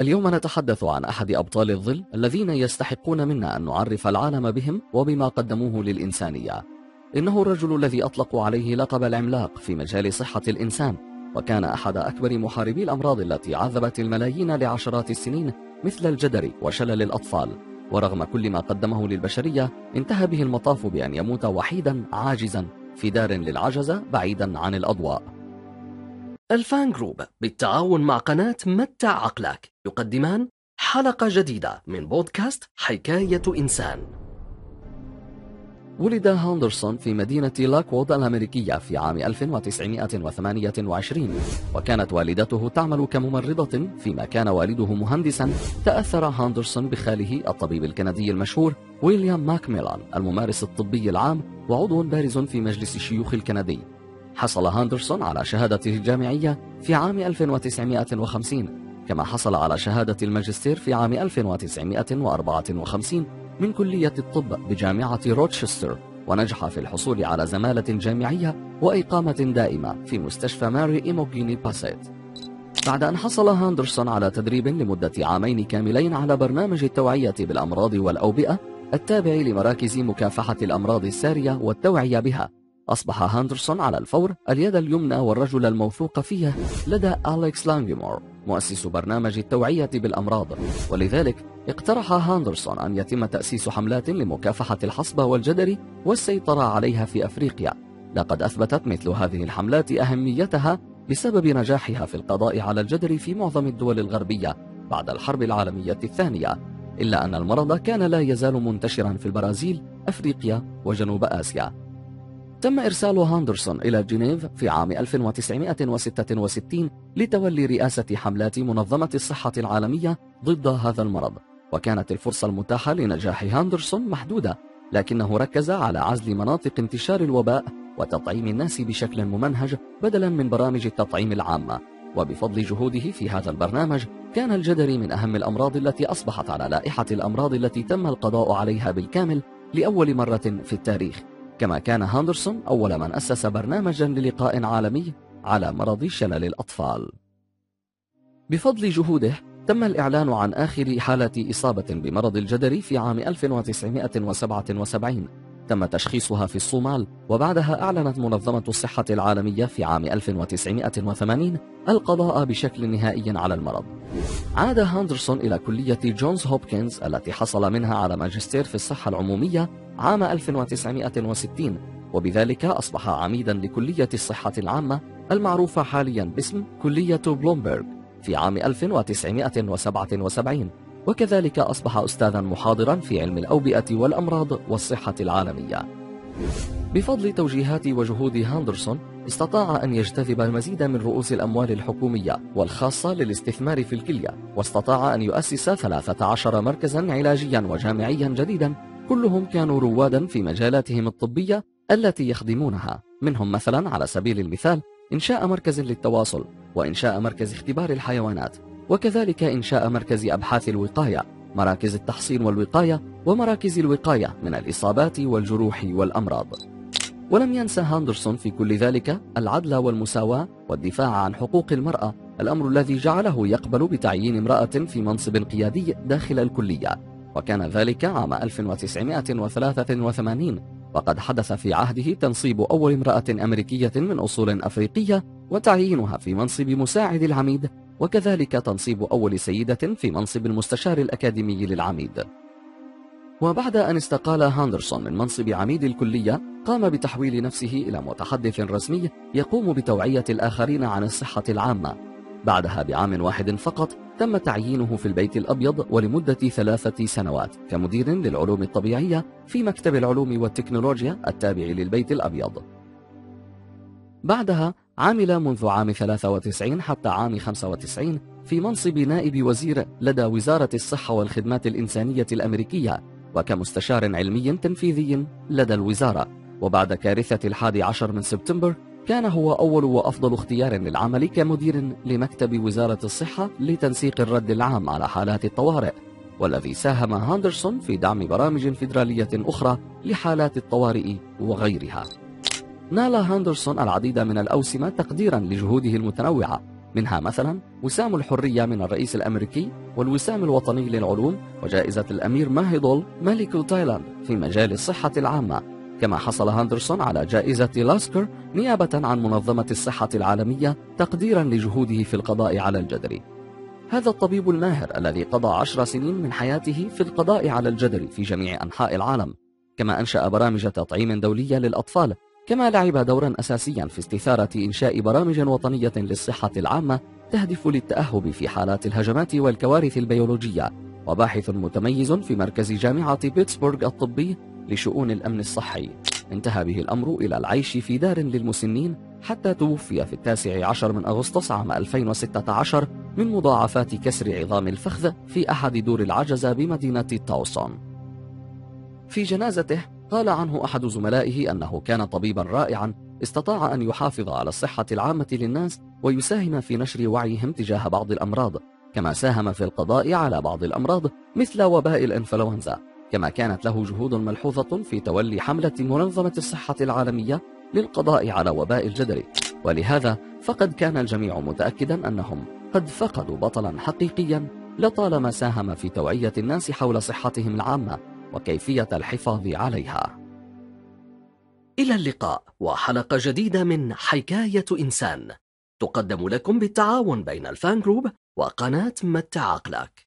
اليوم نتحدث عن أحد أبطال الظل الذين يستحقون منا أن نعرف العالم بهم وبما قدموه للإنسانية. إنه الرجل الذي أطلقوا عليه لقب العملاق في مجال صحة الإنسان وكان أحد أكبر محاربي الأمراض التي عذبت الملايين لعشرات السنين مثل الجدري وشلل الأطفال. ورغم كل ما قدمه للبشرية انتهى به المطاف بأن يموت وحيدا عاجزا في دار للعجزة بعيدا عن الأضواء. الفان جروب بالتعاون مع قناة متع عقلك يقدمان حلقة جديدة من بودكاست حكاية إنسان. ولد هاندرسون في مدينة لاكوود الأمريكية في عام 1928 وكانت والدته تعمل كممرضة فيما كان والده مهندسا تأثر هاندرسون بخاله الطبيب الكندي المشهور ويليام ماكميلان الممارس الطبي العام وعضو بارز في مجلس الشيوخ الكندي. حصل هاندرسون على شهادته الجامعية في عام 1950 كما حصل على شهادة الماجستير في عام 1954 من كلية الطب بجامعة روتشستر ونجح في الحصول على زمالة جامعية وإقامة دائمة في مستشفى ماري إيموغيني باسيت. بعد أن حصل هاندرسون على تدريب لمدة عامين كاملين على برنامج التوعية بالأمراض والأوبئة التابع لمراكز مكافحة الأمراض السارية والتوعية بها. أصبح هاندرسون على الفور اليد اليمنى والرجل الموثوق فيه لدى أليكس لانجمور مؤسس برنامج التوعية بالأمراض. ولذلك اقترح هاندرسون أن يتم تأسيس حملات لمكافحة الحصبة والجدري والسيطرة عليها في أفريقيا. لقد أثبتت مثل هذه الحملات أهميتها بسبب نجاحها في القضاء على الجدري في معظم الدول الغربية بعد الحرب العالمية الثانية إلا أن المرض كان لا يزال منتشرا في البرازيل أفريقيا وجنوب آسيا. تم إرسال هاندرسون إلى جنيف في عام 1966 لتولي رئاسة حملات منظمة الصحة العالمية ضد هذا المرض. وكانت الفرصة المتاحة لنجاح هاندرسون محدودة لكنه ركز على عزل مناطق انتشار الوباء وتطعيم الناس بشكل ممنهج بدلا من برامج التطعيم العامة وبفضل جهوده في هذا البرنامج كان الجدري من أهم الأمراض التي أصبحت على لائحة الأمراض التي تم القضاء عليها بالكامل لأول مرة في التاريخ. كما كان هاندرسون أول من أسس برنامجا للقضاء العالمي على مرض شلل الأطفال. بفضل جهوده تم الإعلان عن آخر حالة إصابة بمرض الجدري في عام 1977 تم تشخيصها في الصومال وبعدها أعلنت منظمة الصحة العالمية في عام 1980 القضاء بشكل نهائي على المرض. عاد هاندرسون إلى كلية جونز هوبكنز التي حصل منها على ماجستير في الصحة العمومية عام 1960 وبذلك أصبح عميدا لكلية الصحة العامة المعروفة حاليا باسم كلية بلومبرغ في عام 1977 وكذلك أصبح أستاذا محاضرا في علم الأوبئة والأمراض والصحة العالمية. بفضل توجيهات وجهود هاندرسون استطاع أن يجتذب المزيد من رؤوس الأموال الحكومية والخاصة للاستثمار في الكلية واستطاع أن يؤسس 13 مركزا علاجيا وجامعيا جديدا كلهم كانوا روادا في مجالاتهم الطبية التي يخدمونها. منهم مثلا على سبيل المثال إنشاء مركز للتواصل وإنشاء مركز اختبار الحيوانات. وكذلك إنشاء مركز أبحاث الوقاية مراكز التحصين والوقاية ومراكز الوقاية من الإصابات والجروح والأمراض. ولم ينسى هاندرسون في كل ذلك العدل والمساواة والدفاع عن حقوق المرأة الأمر الذي جعله يقبل بتعيين امرأة في منصب قيادي داخل الكلية. وكان ذلك عام 1983 وقد حدث في عهده تنصيب أول امرأة أمريكية من أصول أفريقية وتعيينها في منصب مساعد العميد وكذلك تنصيب أول سيدة في منصب المستشار الأكاديمي للعميد. وبعد أن استقال هاندرسون من منصب عميد الكلية قام بتحويل نفسه إلى متحدث رسمي يقوم بتوعية الآخرين عن الصحة العامة. بعدها بعام واحد فقط تم تعيينه في البيت الأبيض ولمدة ثلاثة سنوات كمدير للعلوم الطبيعية في مكتب العلوم والتكنولوجيا التابع للبيت الأبيض. بعدها عمل منذ عام 93 حتى عام 95 في منصب نائب وزير لدى وزارة الصحة والخدمات الإنسانية الأمريكية وكمستشار علمي تنفيذي لدى الوزارة. وبعد كارثة الحادي عشر من سبتمبر كان هو أول وأفضل اختيار للعمل كمدير لمكتب وزارة الصحة لتنسيق الرد العام على حالات الطوارئ والذي ساهم هاندرسون في دعم برامج فيدرالية أخرى لحالات الطوارئ وغيرها. نال هاندرسون العديد من الأوسمة تقديرا لجهوده المتنوعة منها مثلا وسام الحرية من الرئيس الأمريكي والوسام الوطني للعلوم وجائزة الأمير ماهيدول ملك تايلاند في مجال الصحة العامة. كما حصل هاندرسون على جائزة لاسكر نيابة عن منظمة الصحة العالمية تقديرا لجهوده في القضاء على الجدري هذا الطبيب الماهر الذي قضى عشر سنين من حياته في القضاء على الجدري في جميع أنحاء العالم كما أنشأ برامج تطعيم دولية للأطفال كما لعب دورا أساسيا في استثارة إنشاء برامج وطنية للصحة العامة تهدف للتأهب في حالات الهجمات والكوارث البيولوجية وباحث متميز في مركز جامعة بيتسبورغ الطبي لشؤون الأمن الصحي. انتهى به الأمر إلى العيش في دار للمسنين حتى توفي في التاسع عشر من أغسطس عام 2016 من مضاعفات كسر عظام الفخذ في أحد دور العجزة بمدينة تاوسون في جنازته قال عنه أحد زملائه أنه كان طبيبا رائعا استطاع أن يحافظ على الصحة العامة للناس ويساهم في نشر وعيهم تجاه بعض الأمراض كما ساهم في القضاء على بعض الأمراض مثل وباء الإنفلونزا. كما كانت له جهود ملحوظة في تولي حملة منظمة الصحة العالمية للقضاء على وباء الجدري ولهذا فقد كان الجميع متأكدا أنهم قد فقدوا بطلا حقيقيا لطالما ساهم في توعية الناس حول صحتهم العامة وكيفية الحفاظ عليها. إلى اللقاء وحلقة جديدة من حكاية إنسان. تقدم لكم بالتعاون بين الفان جروب وقناة متع عقلك